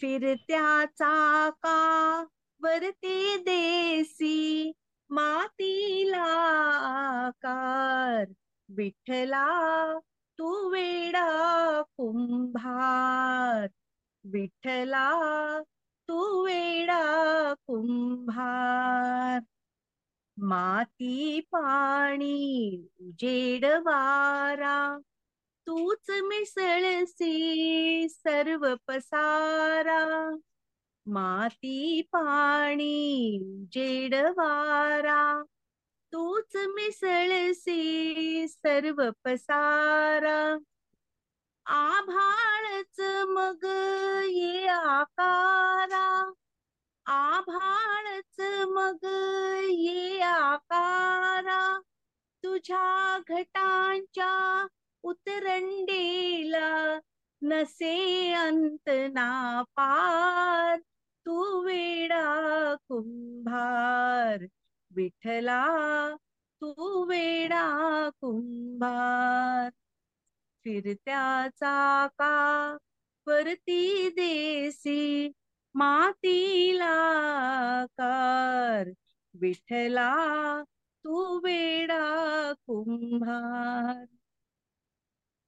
फिरत्या चाका वरती देसी मातीला आकार. विठ्ठला तू वेडा कुंभार. विठ्ठला तू वेडा कुंभार. माती पाणी उजेड वारा. तूच मिसळसी सर्व पसारा. माती पाणी जेडवारा. तूच मिसळसी सर्व पसारा. आभाळच मग ये आकारा. आभाळच मग ये आकारा. तुझ्या घटांच्या उतरंडेला नसे अंत ना पार तू वेडा कुंभार विठला तू वेडा कुंभार. फिरत्या चाका परती देसी मातीला कार विठला तू वेडा कुंभार.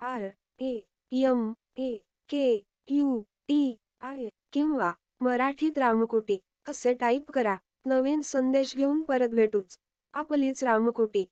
R A M A K U T I किंवा मराठीत रामकोटी असे टाईप करा. नवीन संदेश घेऊन परत भेटूच. आपलीच रामकोटी.